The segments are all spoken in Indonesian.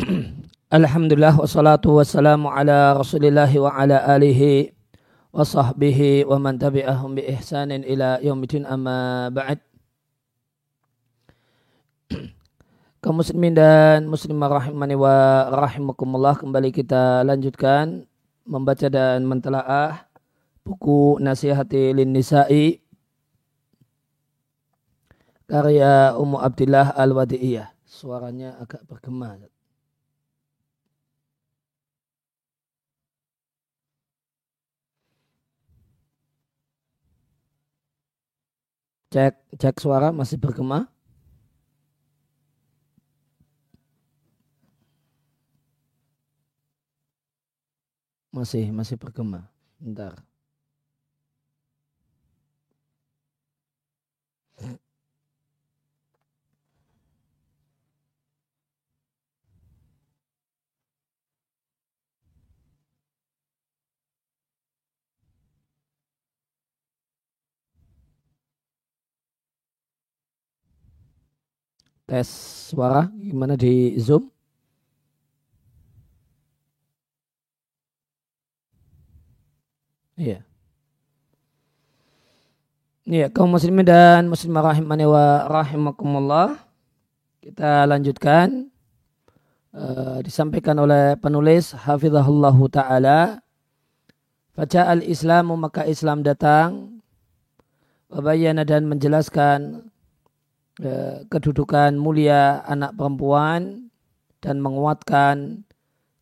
Alhamdulillah wassalatu wassalamu ala rasulillahi wa ala alihi wa sahbihi wa man tabi'ahum bi ihsanin ila yaumidin amma ba'd. Kaum muslimin dan muslimah rahimani wa rahimakumullah kembali kita lanjutkan membaca dan mentelaah buku Nasihati lin Nisa'i karya Ummu Abdillah Al-Wadi'iyah suaranya agak bergema Cek cek suara masih bergema. Masih masih bergema. Bentar. Tes suara gimana di Zoom? Iya. Iya, kaum muslimin dan muslimah rahimani wa rahimakumullah. Kita lanjutkan. Uh, disampaikan oleh penulis hafizahullah taala Baca al-Islamu maka Islam datang Wabayana dan menjelaskan kedudukan mulia anak perempuan dan menguatkan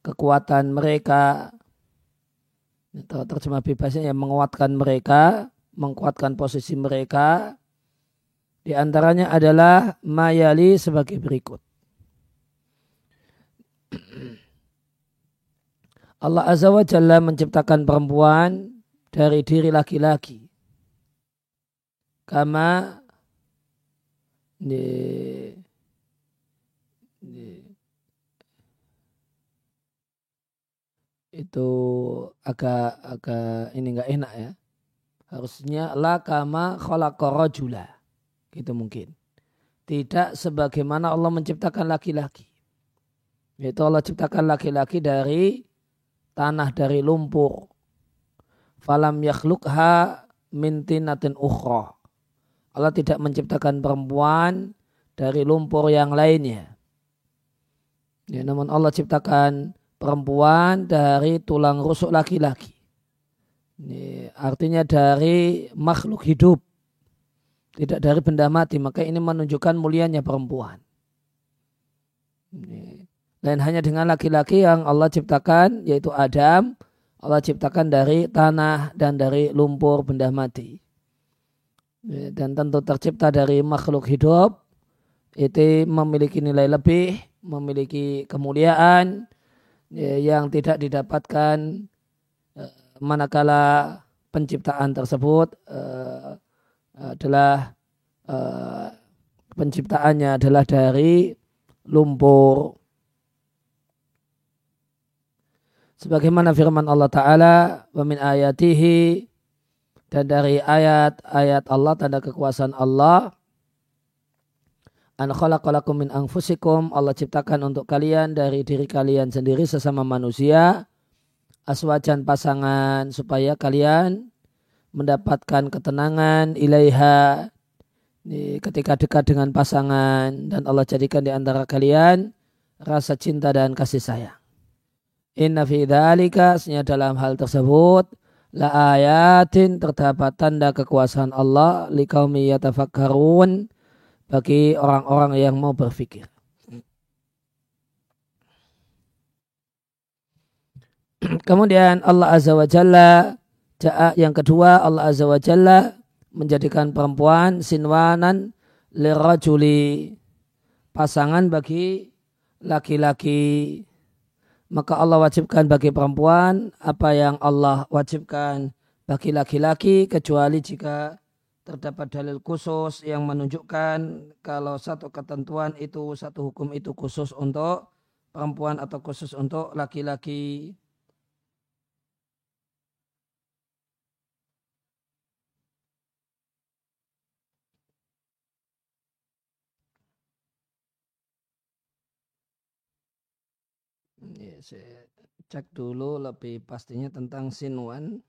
kekuatan mereka atau terjemah bebasnya yang menguatkan mereka, menguatkan posisi mereka. Di antaranya adalah mayali sebagai berikut. Allah Azza wa Jalla menciptakan perempuan dari diri laki-laki. Kama di, di, itu agak agak ini enggak enak ya. Harusnya la kama khalaqarajula. Gitu mungkin. Tidak sebagaimana Allah menciptakan laki-laki. Yaitu Allah ciptakan laki-laki dari tanah dari lumpur. Falam yakhlukha mintinatin ukhra. Allah tidak menciptakan perempuan dari lumpur yang lainnya. Ya, namun Allah ciptakan perempuan dari tulang rusuk laki-laki. Ini artinya dari makhluk hidup. Tidak dari benda mati. Maka ini menunjukkan mulianya perempuan. Dan hanya dengan laki-laki yang Allah ciptakan yaitu Adam. Allah ciptakan dari tanah dan dari lumpur benda mati. Ya, dan tentu tercipta dari makhluk hidup itu memiliki nilai lebih, memiliki kemuliaan ya, yang tidak didapatkan eh, manakala penciptaan tersebut adalah penciptaannya adalah dari lumpur. Sebagaimana firman Allah Ta'ala, wa min ayatihi dan dari ayat-ayat Allah tanda kekuasaan Allah an khalaqalakum min anfusikum Allah ciptakan untuk kalian dari diri kalian sendiri sesama manusia aswajan pasangan supaya kalian mendapatkan ketenangan ilaiha ketika dekat dengan pasangan dan Allah jadikan di antara kalian rasa cinta dan kasih sayang. Inna fi dzalika dalam hal tersebut la ayatin terdapat tanda kekuasaan Allah liqaumi yatafakkarun bagi orang-orang yang mau berfikir. Kemudian Allah Azza wa Jalla yang kedua Allah Azza wa Jalla menjadikan perempuan sinwanan lirajuli pasangan bagi laki-laki maka Allah wajibkan bagi perempuan apa yang Allah wajibkan bagi laki-laki kecuali jika terdapat dalil khusus yang menunjukkan kalau satu ketentuan itu satu hukum itu khusus untuk perempuan atau khusus untuk laki-laki. Ini saya cek dulu lebih pastinya tentang sinwan.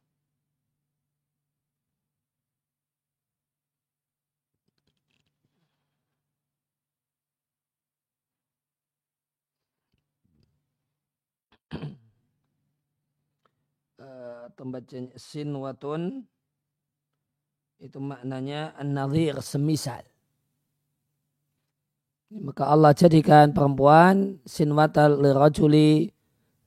pembacaan sinwatun itu maknanya an-nadhir semisal. Maka Allah jadikan perempuan sinwatal lirajuli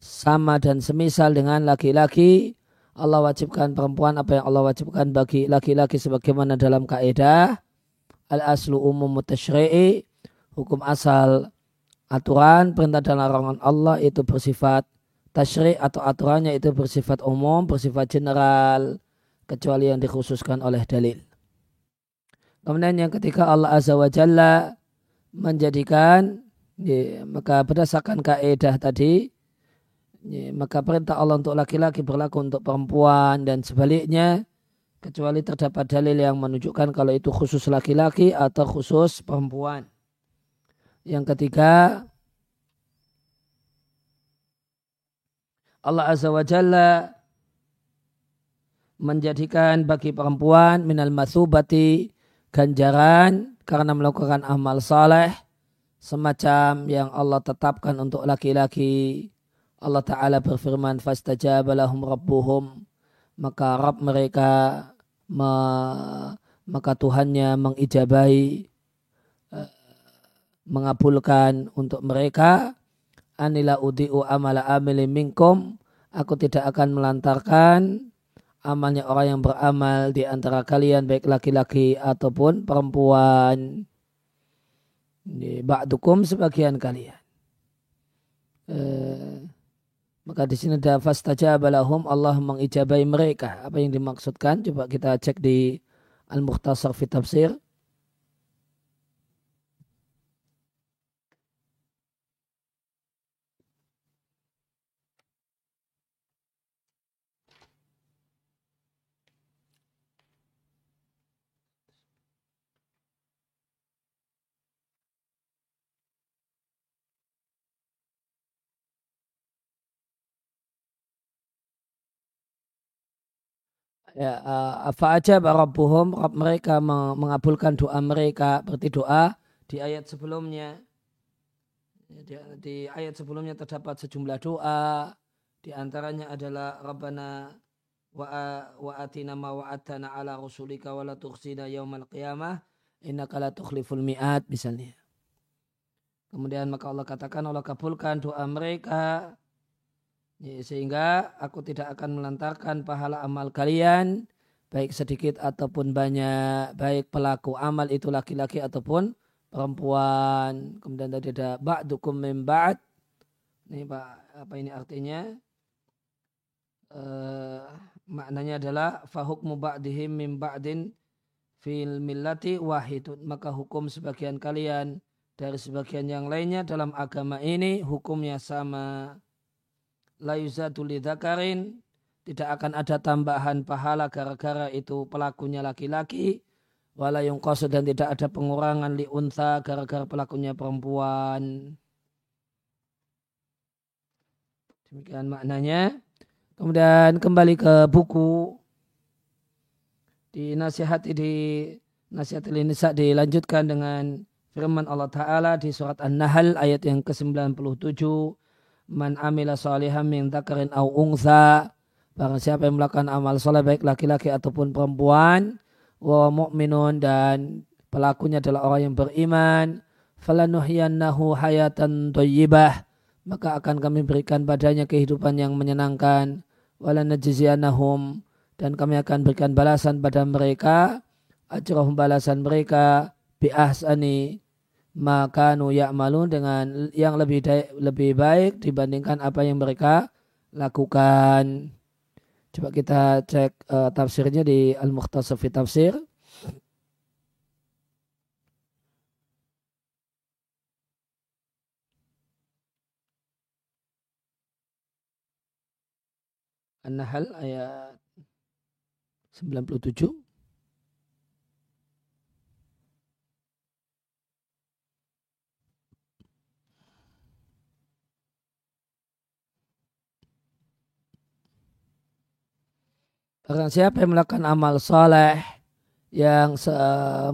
sama dan semisal dengan laki-laki. Allah wajibkan perempuan apa yang Allah wajibkan bagi laki-laki sebagaimana dalam kaidah al-aslu umum mutasyri'i hukum asal aturan perintah dan larangan Allah itu bersifat tasyri' atau aturannya itu bersifat umum, bersifat general, kecuali yang dikhususkan oleh dalil. Kemudian yang ketika Allah Azza wa Jalla menjadikan, ya, maka berdasarkan kaidah tadi, ya, maka perintah Allah untuk laki-laki berlaku untuk perempuan dan sebaliknya, kecuali terdapat dalil yang menunjukkan kalau itu khusus laki-laki atau khusus perempuan. Yang ketiga, Allah Azza wa Jalla menjadikan bagi perempuan minal masubati ganjaran karena melakukan amal saleh semacam yang Allah tetapkan untuk laki-laki. Allah Ta'ala berfirman, Fastajaba lahum rabbuhum. Maka Rabb mereka, me, maka Tuhannya mengijabahi, eh, mengabulkan untuk mereka. Anila udi'u amala amili minkum. Aku tidak akan melantarkan amalnya orang yang beramal di antara kalian baik laki-laki ataupun perempuan. Di ba'dukum sebagian kalian. Eh, maka di sini ada fastajaba lahum Allah mengijabai mereka. Apa yang dimaksudkan? Coba kita cek di Al-Mukhtasar fi Tafsir ya uh, aja rabbuhum Rabb mereka mengabulkan doa mereka berarti doa di ayat sebelumnya. Di, di ayat sebelumnya terdapat sejumlah doa di antaranya adalah Rabbana wa wa atina ma ala rasulika wa la tukhzina yaumal qiyamah innaka la tukhliful mi'ad misalnya. Kemudian maka Allah katakan Allah kabulkan doa mereka Ya, sehingga aku tidak akan melantarkan pahala amal kalian baik sedikit ataupun banyak baik pelaku amal itu laki-laki ataupun perempuan. Kemudian tadi ada ba'dukum min ba'd. Ini Pak apa ini artinya? Uh, maknanya adalah fahukmu ba'dihim min ba'din fil millati wahidun. Maka hukum sebagian kalian dari sebagian yang lainnya dalam agama ini hukumnya sama la yuzadu lidhakarin tidak akan ada tambahan pahala gara-gara itu pelakunya laki-laki wala yungqasu dan tidak ada pengurangan li unta gara-gara pelakunya perempuan. Demikian maknanya. Kemudian kembali ke buku. Di nasihat di nasihat ini dilanjutkan dengan firman Allah Ta'ala di surat An-Nahl ayat yang ke-97 man amila salihan min dzakarin au ungsa barang siapa yang melakukan amal soleh baik laki-laki ataupun perempuan wa mu'minun dan pelakunya adalah orang yang beriman falanuhyiyannahu hayatan thayyibah maka akan kami berikan padanya kehidupan yang menyenangkan wala najziyannahum dan kami akan berikan balasan pada mereka ajrahum balasan mereka bi ahsani maka nu ya'malun dengan yang lebih lebih baik dibandingkan apa yang mereka lakukan. Coba kita cek uh, tafsirnya di Al-Mukhtasar fi Tafsir. An-Nahl ayat 97. Barang siapa yang melakukan amal soleh yang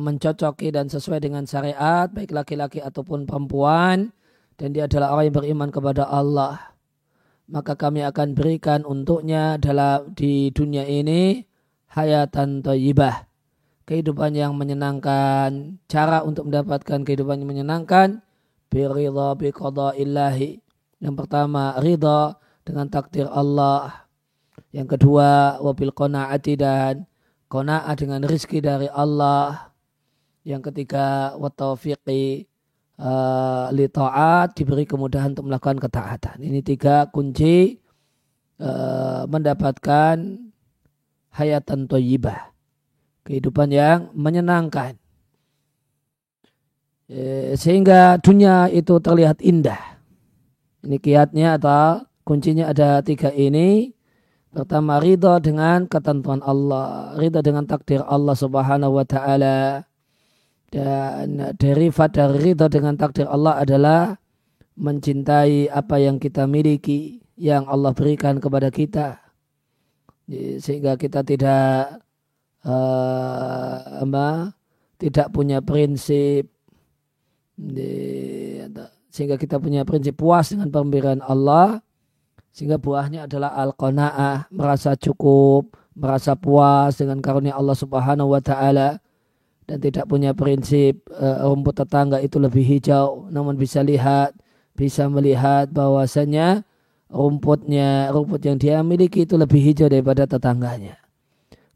mencocoki dan sesuai dengan syariat, baik laki-laki ataupun perempuan, dan dia adalah orang yang beriman kepada Allah, maka kami akan berikan untuknya dalam di dunia ini hayatan thayyibah, kehidupan yang menyenangkan, cara untuk mendapatkan kehidupan yang menyenangkan, biridha biqada'illahi. Yang pertama, ridha dengan takdir Allah. Yang kedua, wabil qanaati dan qanaah dengan rizki dari Allah. Yang ketiga, wataufiqi uh, li ta'at diberi kemudahan untuk melakukan ketaatan. Ini tiga kunci uh, mendapatkan hayatan toyibah. Kehidupan yang menyenangkan. E, sehingga dunia itu terlihat indah. Ini kiatnya atau kuncinya ada tiga ini. Pertama ridho dengan ketentuan Allah, ridho dengan takdir Allah Subhanahu wa taala. Dan derivat dari ridho dengan takdir Allah adalah mencintai apa yang kita miliki, yang Allah berikan kepada kita. Sehingga kita tidak uh, apa, tidak punya prinsip sehingga kita punya prinsip puas dengan pemberian Allah sehingga buahnya adalah al-qanaah, merasa cukup, merasa puas dengan karunia Allah Subhanahu wa taala dan tidak punya prinsip uh, rumput tetangga itu lebih hijau, namun bisa lihat, bisa melihat bahwasanya rumputnya, rumput yang dia miliki itu lebih hijau daripada tetangganya.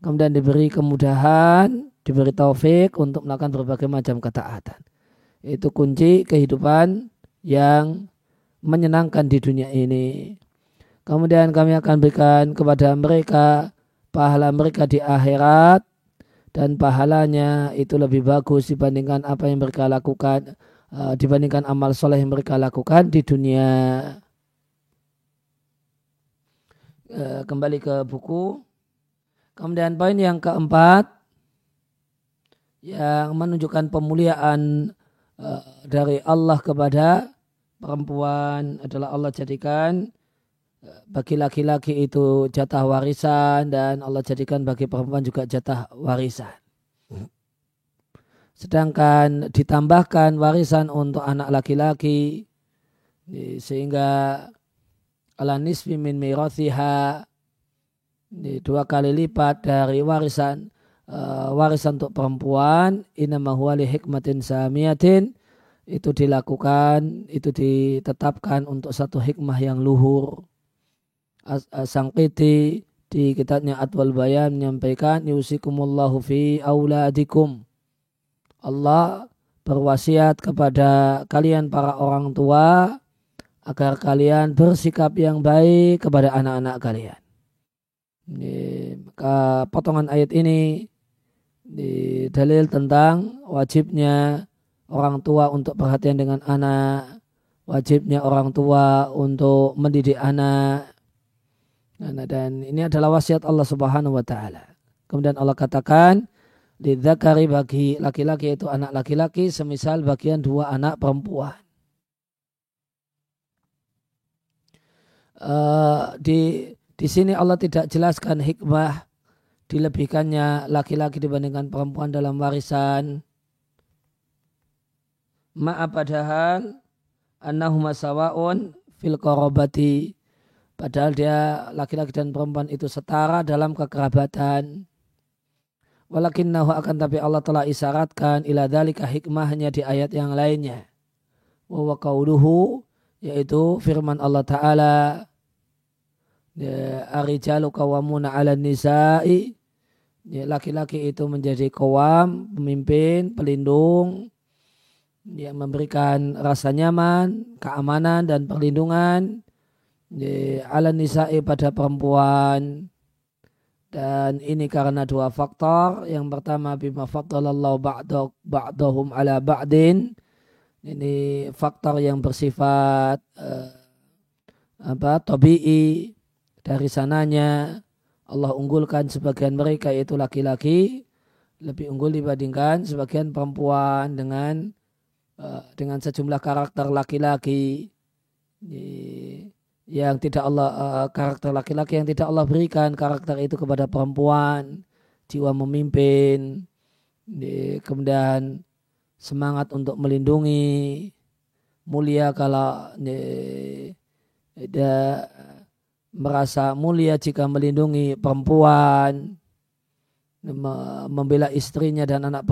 Kemudian diberi kemudahan, diberi taufik untuk melakukan berbagai macam ketaatan. Itu kunci kehidupan yang menyenangkan di dunia ini. Kemudian kami akan berikan kepada mereka pahala mereka di akhirat dan pahalanya itu lebih bagus dibandingkan apa yang mereka lakukan uh, dibandingkan amal soleh yang mereka lakukan di dunia. Uh, kembali ke buku. Kemudian poin yang keempat yang menunjukkan pemuliaan uh, dari Allah kepada perempuan adalah Allah jadikan bagi laki-laki itu jatah warisan dan Allah jadikan bagi perempuan juga jatah warisan. Sedangkan ditambahkan warisan untuk anak laki-laki sehingga ala nisfi min mirathiha dua kali lipat dari warisan uh, warisan untuk perempuan inama huwa li hikmatin samiyatin itu dilakukan itu ditetapkan untuk satu hikmah yang luhur Sangkiti di kitabnya Atwal Bayan menyampaikan yusikumullahu fi auladikum. Allah berwasiat kepada kalian para orang tua agar kalian bersikap yang baik kepada anak-anak kalian. Ini, potongan ayat ini di dalil tentang wajibnya orang tua untuk perhatian dengan anak, wajibnya orang tua untuk mendidik anak, Nah, dan ini adalah wasiat Allah Subhanahu wa taala. Kemudian Allah katakan lidzakari bagi laki-laki itu anak laki-laki semisal bagian dua anak perempuan. Uh, di di sini Allah tidak jelaskan hikmah dilebihkannya laki-laki dibandingkan perempuan dalam warisan. Ma'a padahal annahuma sawa'un fil qarabati Padahal dia laki-laki dan perempuan itu setara dalam kekerabatan. Walakinnahu akan tapi Allah telah isyaratkan ila dalika hikmahnya di ayat yang lainnya. Wa qauluhu yaitu firman Allah Ta'ala ya, Arijalu kawamuna ala nisa'i ya, laki-laki itu menjadi kawam, pemimpin, pelindung, yang memberikan rasa nyaman, keamanan dan perlindungan ala nisa'i pada perempuan. Dan ini karena dua faktor. Yang pertama bima faddalallahu ba'dahum ala ba'din. Ini faktor yang bersifat uh, apa tabii dari sananya Allah unggulkan sebagian mereka yaitu laki-laki lebih unggul dibandingkan sebagian perempuan dengan uh, dengan sejumlah karakter laki-laki yang tidak Allah uh, karakter laki-laki yang tidak Allah berikan karakter itu kepada perempuan jiwa memimpin kemudian semangat untuk melindungi mulia kalau dia merasa mulia jika melindungi perempuan membela istrinya dan anak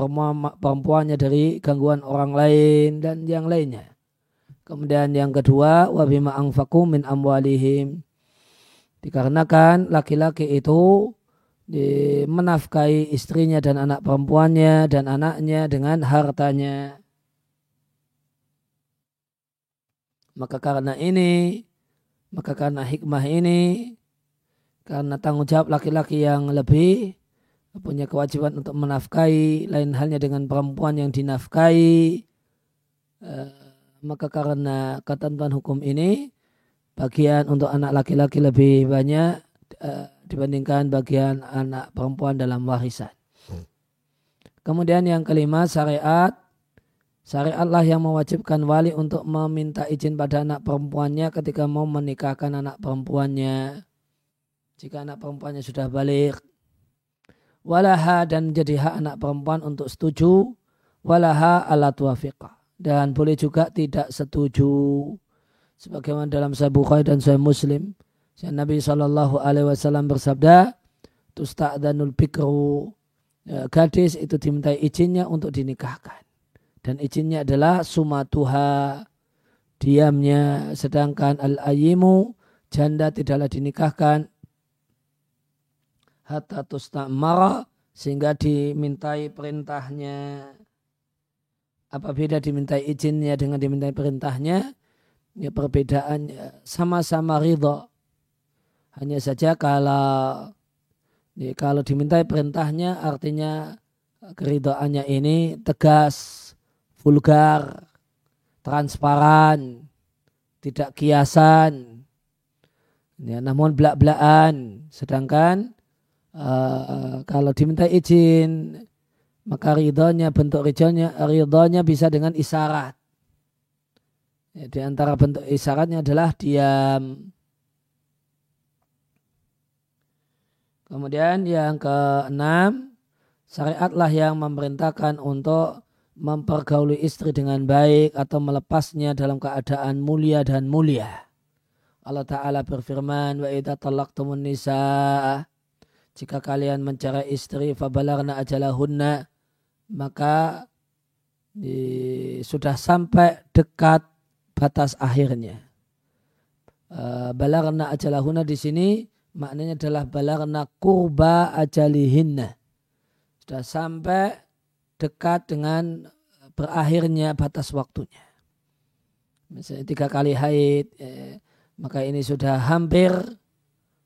perempuannya dari gangguan orang lain dan yang lainnya. Kemudian yang kedua, wabima angfaku min amwalihim. Dikarenakan laki-laki itu menafkahi istrinya dan anak perempuannya dan anaknya dengan hartanya. Maka karena ini, maka karena hikmah ini, karena tanggung jawab laki-laki yang lebih punya kewajiban untuk menafkahi, lain halnya dengan perempuan yang dinafkahi, eh, maka karena ketentuan hukum ini bagian untuk anak laki-laki lebih banyak uh, dibandingkan bagian anak perempuan dalam warisan. Kemudian yang kelima syariat. Syariatlah yang mewajibkan wali untuk meminta izin pada anak perempuannya ketika mau menikahkan anak perempuannya. Jika anak perempuannya sudah balik. Walaha dan menjadi hak anak perempuan untuk setuju. Walaha ala tuafiqah dan boleh juga tidak setuju. Sebagaimana dalam Sahih Bukhari dan Sahih Muslim. Nabi Shallallahu Alaihi Wasallam bersabda tusta'danul bikru. Ya, gadis itu dimintai izinnya untuk dinikahkan. Dan izinnya adalah sumatuha diamnya. Sedangkan al ayimu janda tidaklah dinikahkan. Hatta tusta'mara sehingga dimintai perintahnya apa beda dimintai izinnya dengan dimintai perintahnya ya perbedaannya sama-sama ridho. Hanya saja kalau ya, kalau dimintai perintahnya artinya keridoannya ini tegas vulgar transparan tidak kiasan ya, namun belak-belakan. Sedangkan uh, kalau diminta izin maka ridhonya bentuk ridhonya ridhonya bisa dengan isyarat. Ya, di antara bentuk isyaratnya adalah diam. Kemudian yang keenam syariatlah yang memerintahkan untuk mempergauli istri dengan baik atau melepasnya dalam keadaan mulia dan mulia. Allah Ta'ala berfirman wa idha talaqtumun nisa jika kalian mencari istri fabalarna ajalahunna maka di, sudah sampai dekat batas akhirnya. Uh, balarna ajalahuna di sini maknanya adalah balarna kurba ajalihinna. Sudah sampai dekat dengan berakhirnya batas waktunya. Misalnya tiga kali haid, eh, maka ini sudah hampir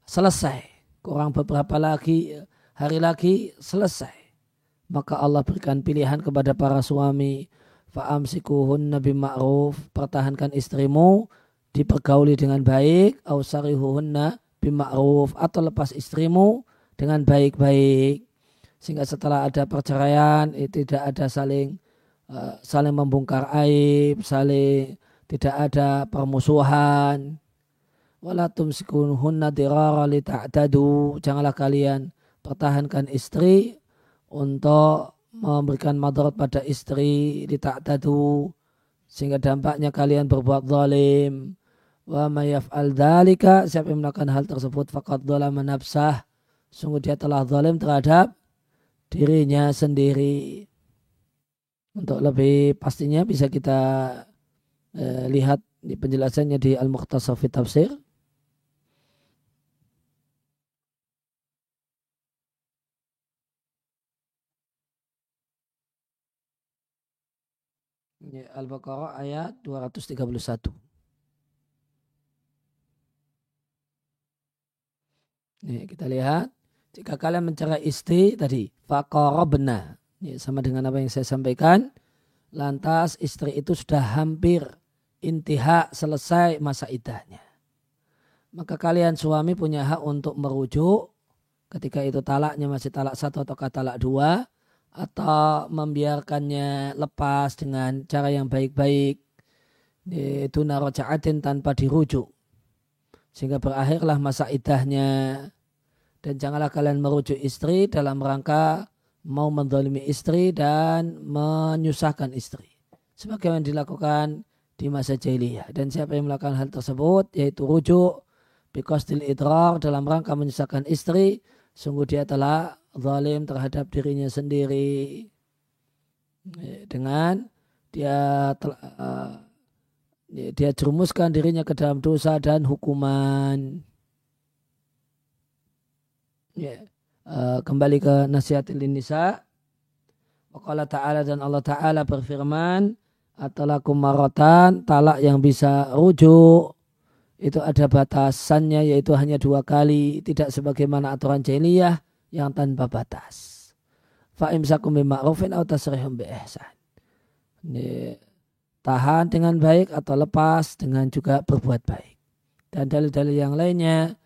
selesai. Kurang beberapa lagi hari lagi selesai maka Allah berikan pilihan kepada para suami fa'amsikuhun nabi ma'ruf pertahankan istrimu dipergauli dengan baik ausarihuhunna bima'ruf atau lepas istrimu dengan baik-baik. Sehingga setelah ada perceraian itu tidak ada saling uh, saling membongkar aib saling tidak ada permusuhan. Wala tumsikunhunna dirara li ta'tadu. Janganlah kalian pertahankan istri untuk memberikan madarat pada istri di tadu sehingga dampaknya kalian berbuat zalim. Wa mayaf'al dalika siapa yang melakukan hal tersebut faqad dzalama nafsah. Sungguh dia telah zalim terhadap dirinya sendiri. Untuk lebih pastinya bisa kita eh, lihat di penjelasannya di Al-Mukhtasar Tafsir Al-Baqarah ayat 231. Nih, kita lihat. Jika kalian mencari istri tadi benar, ya, sama dengan apa yang saya sampaikan. Lantas istri itu sudah hampir intiha selesai masa idahnya. Maka kalian suami punya hak untuk merujuk ketika itu talaknya masih talak satu atau talak dua atau membiarkannya lepas dengan cara yang baik-baik. Itu narojaatin tanpa dirujuk. Sehingga berakhirlah masa idahnya. Dan janganlah kalian merujuk istri dalam rangka mau mendolimi istri dan menyusahkan istri. Sebagaimana dilakukan di masa jahiliyah. Dan siapa yang melakukan hal tersebut yaitu rujuk bikostil idrar dalam rangka menyusahkan istri sungguh dia telah zalim terhadap dirinya sendiri dengan dia telah, uh, dia jerumuskan dirinya ke dalam dosa dan hukuman. Ya. Uh, kembali ke nasihat nisa. Wakala ta'ala dan Allah ta'ala berfirman. Atalakum marotan, talak yang bisa rujuk. Itu ada batasannya yaitu hanya dua kali. Tidak sebagaimana aturan jahiliyah yang tanpa batas. Fa'imsakum bima'rufin atau tasrihum bi'ihsan. Ini tahan dengan baik atau lepas dengan juga berbuat baik. Dan dalil-dalil yang lainnya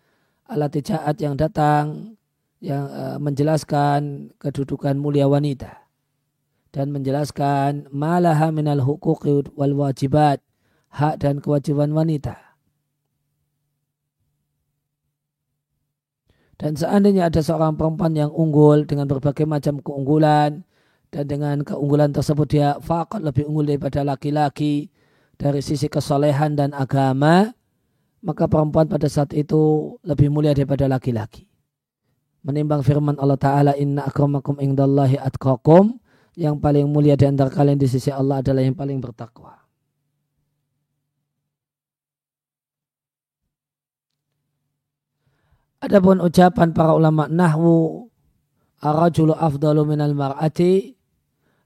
alat tijaat yang datang yang uh, menjelaskan kedudukan mulia wanita dan menjelaskan malaha minal huquqi wal wajibat hak dan kewajiban wanita. Dan seandainya ada seorang perempuan yang unggul dengan berbagai macam keunggulan, dan dengan keunggulan tersebut dia fakat lebih unggul daripada laki-laki dari sisi kesolehan dan agama maka perempuan pada saat itu lebih mulia daripada laki-laki. Menimbang firman Allah Ta'ala inna akramakum ingdallahi atqakum yang paling mulia di antara kalian di sisi Allah adalah yang paling bertakwa Adapun ucapan para ulama nahwu arajulu afdalu minal mar'ati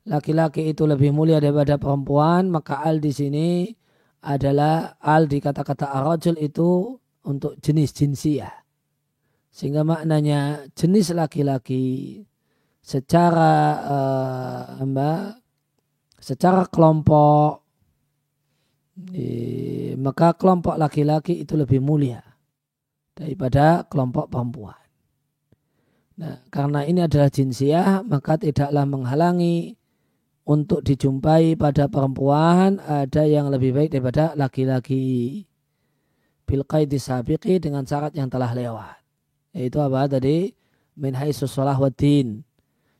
laki-laki itu lebih mulia daripada perempuan, maka al di sini adalah al di kata-kata arajul itu untuk jenis jinsiah. Sehingga maknanya jenis laki-laki secara uh, mbak, secara kelompok eh, maka kelompok laki-laki itu lebih mulia daripada kelompok perempuan. Nah, karena ini adalah jinsiah, maka tidaklah menghalangi untuk dijumpai pada perempuan ada yang lebih baik daripada laki-laki. Bilqai disabiqi dengan syarat yang telah lewat. Yaitu apa tadi? Min haisus din.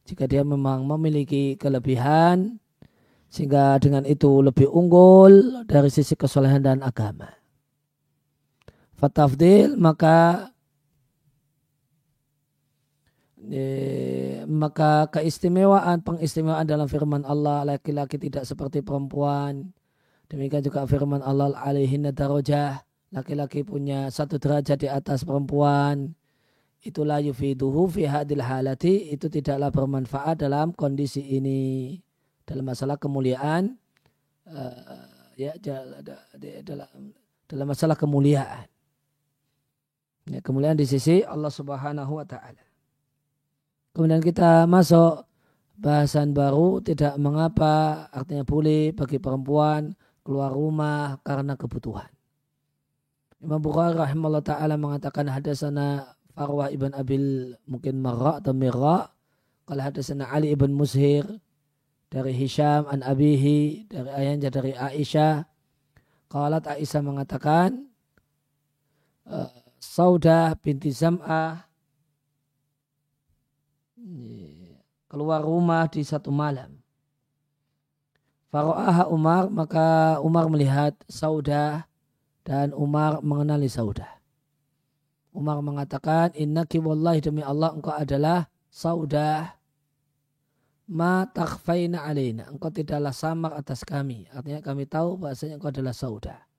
Jika dia memang memiliki kelebihan, sehingga dengan itu lebih unggul dari sisi kesolehan dan agama. Fatafdil maka maka keistimewaan pengistimewaan dalam firman Allah laki-laki tidak seperti perempuan. Demikian juga firman Allah alaihinna darajah. Laki-laki punya satu derajat di atas perempuan. Itulah yufiduhu fi hadil halati. Itu tidaklah bermanfaat dalam kondisi ini. Dalam masalah kemuliaan uh, ya dalam dalam masalah kemuliaan ya, kemuliaan di sisi Allah Subhanahu wa taala Kemudian kita masuk bahasan baru tidak mengapa artinya boleh bagi perempuan keluar rumah karena kebutuhan. Imam Bukhari rahimahullah ta'ala mengatakan hadasana Farwah ibn Abil mungkin Marra atau Mirra. Kalau hadasana Ali ibn Mushir dari Hisham an Abihi dari ayahnya dari Aisyah. Qalat Aisyah mengatakan uh, Saudah binti Zam'ah keluar rumah di satu malam. Faro'aha Umar, maka Umar melihat Saudah dan Umar mengenali Saudah. Umar mengatakan, Innaki wallahi demi Allah engkau adalah Saudah ma takhfaina alaina. Engkau tidaklah samar atas kami. Artinya kami tahu bahasanya engkau adalah Saudah.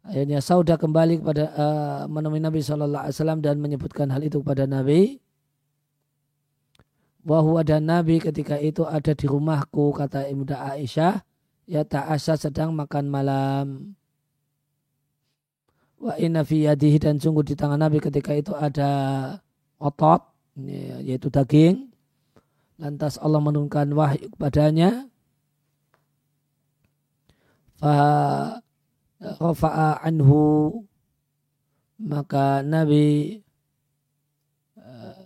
Akhirnya Saudah kembali kepada uh, menemui Nabi SAW dan menyebutkan hal itu kepada Nabi. bahwa dan Nabi ketika itu ada di rumahku kata Ibnu Aisyah. Ya ta'asya sedang makan malam. Wa inna fi yadihi dan sungguh di tangan Nabi ketika itu ada otot yaitu daging. Lantas Allah menurunkan wahyu kepadanya. Fa rafa'a anhu maka Nabi uh,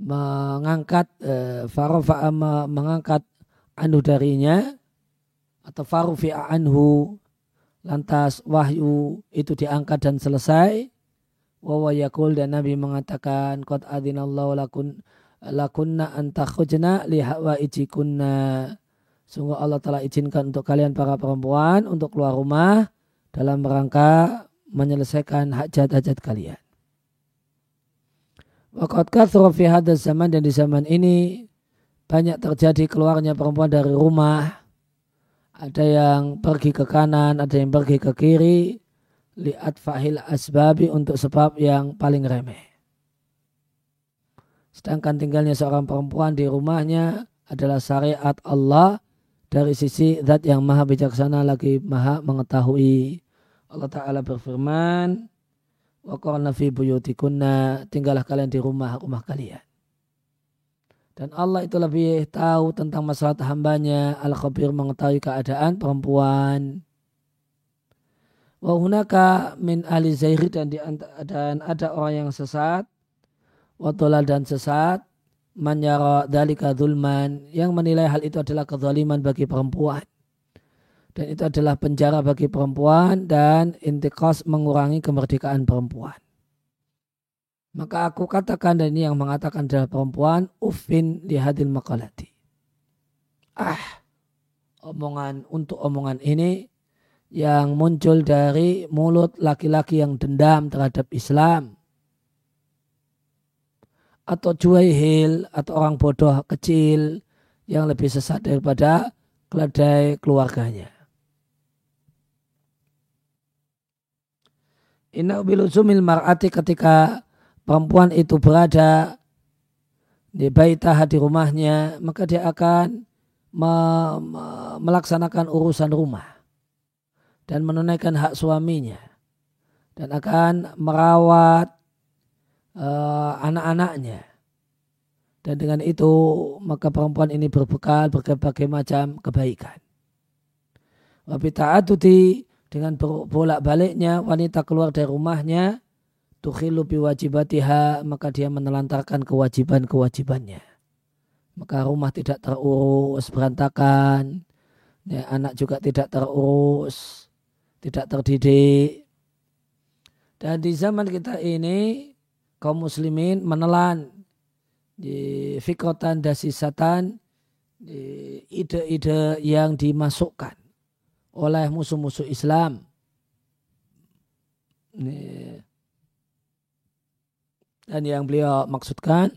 mengangkat uh, mengangkat anu darinya atau farufi anhu lantas wahyu itu diangkat dan selesai. Wa yakul dan Nabi mengatakan qad adinallahu lakun lakunna antakhujna li hawaijikunna sungguh Allah telah izinkan untuk kalian para perempuan untuk keluar rumah dalam rangka menyelesaikan hajat-hajat kalian. Waqad kathura fi zaman dan di zaman ini banyak terjadi keluarnya perempuan dari rumah ada yang pergi ke kanan, ada yang pergi ke kiri, liat fahil asbabi untuk sebab yang paling remeh. Sedangkan tinggalnya seorang perempuan di rumahnya adalah syariat Allah dari sisi zat yang maha bijaksana lagi maha mengetahui. Allah Ta'ala berfirman, Wa fi buyutikunna, tinggallah kalian di rumah-rumah kalian. Dan Allah itu lebih tahu tentang masalah hambanya. Al-Khabir mengetahui keadaan perempuan. Wa hunaka min ahli zairi dan, di, dan ada orang yang sesat. Wa dan sesat. Man yara dhalika dhulman. Yang menilai hal itu adalah kezaliman bagi perempuan. Dan itu adalah penjara bagi perempuan dan intikas mengurangi kemerdekaan perempuan. Maka aku katakan dan ini yang mengatakan adalah perempuan ufin di hadil makalati. Ah, omongan untuk omongan ini yang muncul dari mulut laki-laki yang dendam terhadap Islam atau juaihil atau orang bodoh kecil yang lebih sesat daripada keledai keluarganya. Inna biluzumil mar'ati ketika perempuan itu berada di baitah di rumahnya, maka dia akan me, me, melaksanakan urusan rumah dan menunaikan hak suaminya dan akan merawat uh, anak-anaknya. Dan dengan itu maka perempuan ini berbekal berbagai macam kebaikan. Wabita'atuti dengan bolak-baliknya wanita keluar dari rumahnya tukhilu biwajibatiha maka dia menelantarkan kewajiban-kewajibannya. Maka rumah tidak terurus, berantakan. Ya, anak juga tidak terurus, tidak terdidik. Dan di zaman kita ini kaum muslimin menelan di fikrotan dasisatan ide-ide yang dimasukkan oleh musuh-musuh Islam. Dan yang beliau maksudkan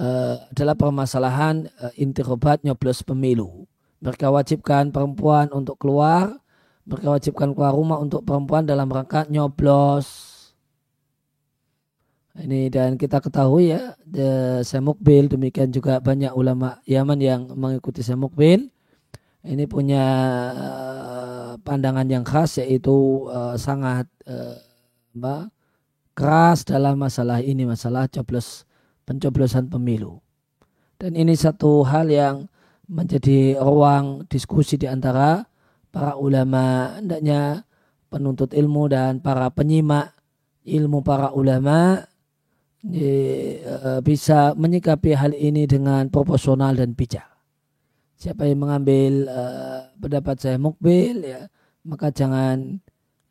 uh, adalah permasalahan uh, inti obat nyoblos pemilu. Mereka wajibkan perempuan untuk keluar, mereka wajibkan keluar rumah untuk perempuan dalam rangka nyoblos. Ini dan kita ketahui ya, Semukbil demikian juga banyak ulama Yaman yang mengikuti Semukbil. Ini punya uh, pandangan yang khas yaitu uh, sangat uh, keras dalam masalah ini, masalah coblos pencoblosan pemilu. Dan ini satu hal yang menjadi ruang diskusi di antara para ulama, hendaknya penuntut ilmu dan para penyimak ilmu para ulama bisa menyikapi hal ini dengan proporsional dan bijak. Siapa yang mengambil uh, pendapat saya mukbil ya, maka jangan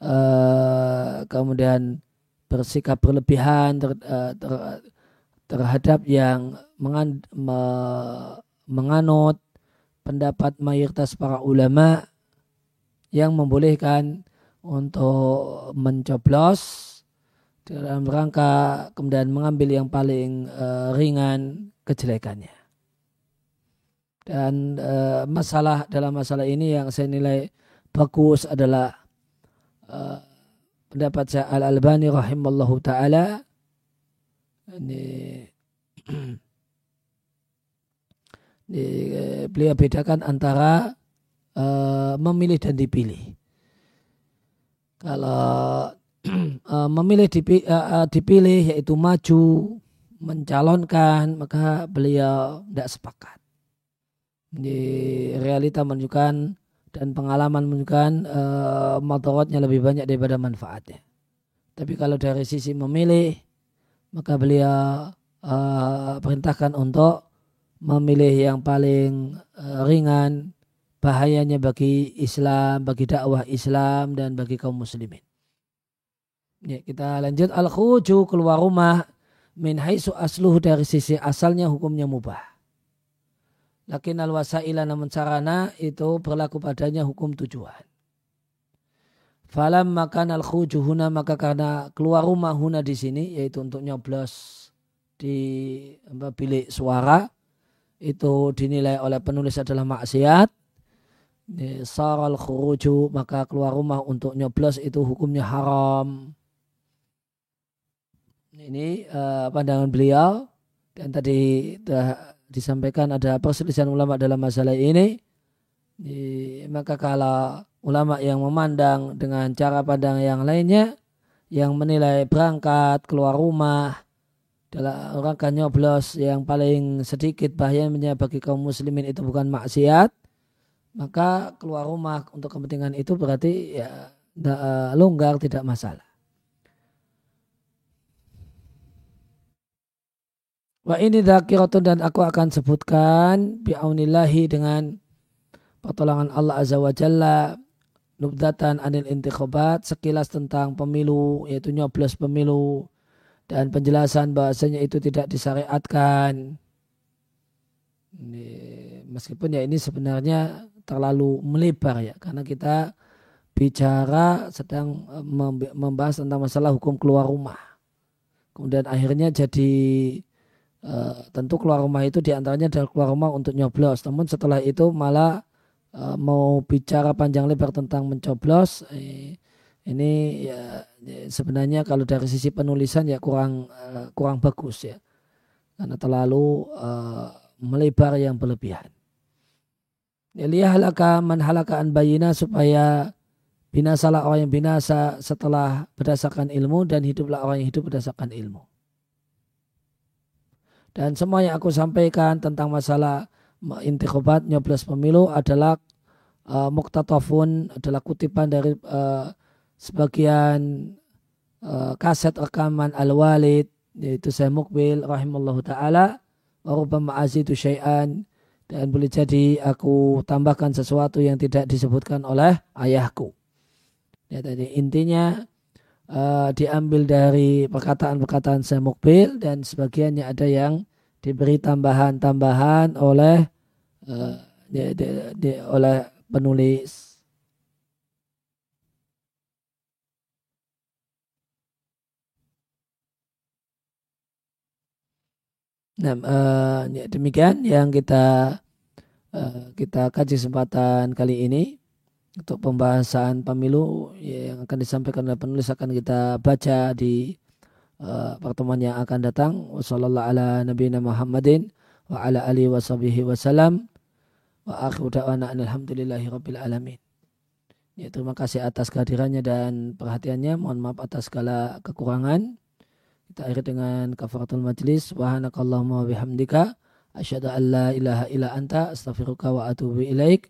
uh, kemudian bersikap berlebihan ter, eh, ter, terhadap yang mengan, me, menganut pendapat mayoritas para ulama yang membolehkan untuk mencoblos dalam rangka kemudian mengambil yang paling uh, ringan kejelekannya. Dan uh, masalah dalam masalah ini yang saya nilai bagus adalah uh, pendapat saya Al-Albani rahimallahu taala ini, ini beliau bedakan antara uh, memilih dan dipilih. Kalau uh, memilih dipi, uh, dipilih yaitu maju mencalonkan maka beliau tidak sepakat. Di realita menunjukkan dan pengalaman menunjukkan motorotnya lebih banyak daripada manfaatnya. Tapi kalau dari sisi memilih maka beliau perintahkan untuk memilih yang paling ringan bahayanya bagi Islam, bagi dakwah Islam dan bagi kaum muslimin. Ya, kita lanjut al-khuju keluar rumah min haisu asluhu dari sisi asalnya hukumnya mubah. Lakin al wasaila namun sarana itu berlaku padanya hukum tujuan. Falam makan al huna maka karena keluar rumah huna di sini yaitu untuk nyoblos di bilik suara itu dinilai oleh penulis adalah maksiat saral khuruju maka keluar rumah untuk nyoblos itu hukumnya haram. Ini uh, pandangan beliau dan tadi telah disampaikan ada perselisihan ulama dalam masalah ini. Di, maka kalau ulama yang memandang dengan cara pandang yang lainnya yang menilai berangkat keluar rumah dalam rangka nyoblos yang paling sedikit bahayanya bagi kaum muslimin itu bukan maksiat maka keluar rumah untuk kepentingan itu berarti ya eh, longgar tidak masalah. Wa ini dhakiratun dan aku akan sebutkan bi'aunillahi dengan pertolongan Allah Azza wa Jalla nubdatan anil intikhobat sekilas tentang pemilu yaitu nyoblos pemilu dan penjelasan bahasanya itu tidak disyariatkan. Ini, meskipun ya ini sebenarnya terlalu melebar ya karena kita bicara sedang eh, membahas tentang masalah hukum keluar rumah. Kemudian akhirnya jadi uh, tentu keluar rumah itu di antaranya adalah keluar rumah untuk nyoblos. Namun setelah itu malah uh, mau bicara panjang lebar tentang mencoblos. Eh, ini ya, ya sebenarnya kalau dari sisi penulisan ya kurang uh, kurang bagus ya karena terlalu uh, melebar yang berlebihan. Liyahlaka man halakaan bayina supaya binasalah orang yang binasa setelah berdasarkan ilmu dan hiduplah orang yang hidup berdasarkan ilmu. Dan semua yang aku sampaikan tentang masalah intikobat nyoblos pemilu adalah uh, muktatafun adalah kutipan dari uh, sebagian uh, kaset rekaman al-walid yaitu saya mukbil rahimallahu taala wa rubbama azidu syai'an dan boleh jadi aku tambahkan sesuatu yang tidak disebutkan oleh ayahku. Ya, tadi intinya uh, diambil dari perkataan-perkataan saya mukbil dan sebagiannya ada yang diberi tambahan-tambahan oleh uh, di, di, di, oleh penulis. Nah, uh, ya demikian yang kita uh, kita kaji kesempatan kali ini untuk pembahasan pemilu yang akan disampaikan oleh penulis akan kita baca di uh, pertemuan yang akan datang. Wassalamualaikum ala nabiyina Muhammadin wa ala alihi wa sahbihi wasallam wa akhiru da'wana alhamdulillahi rabbil alamin. Ya, terima kasih atas kehadirannya dan perhatiannya. Mohon maaf atas segala kekurangan. Kita akhiri dengan kafaratul majlis. Subhanakallahumma wa bihamdika. Asyhadu an la ilaha illa anta astaghfiruka wa atubu ilaik.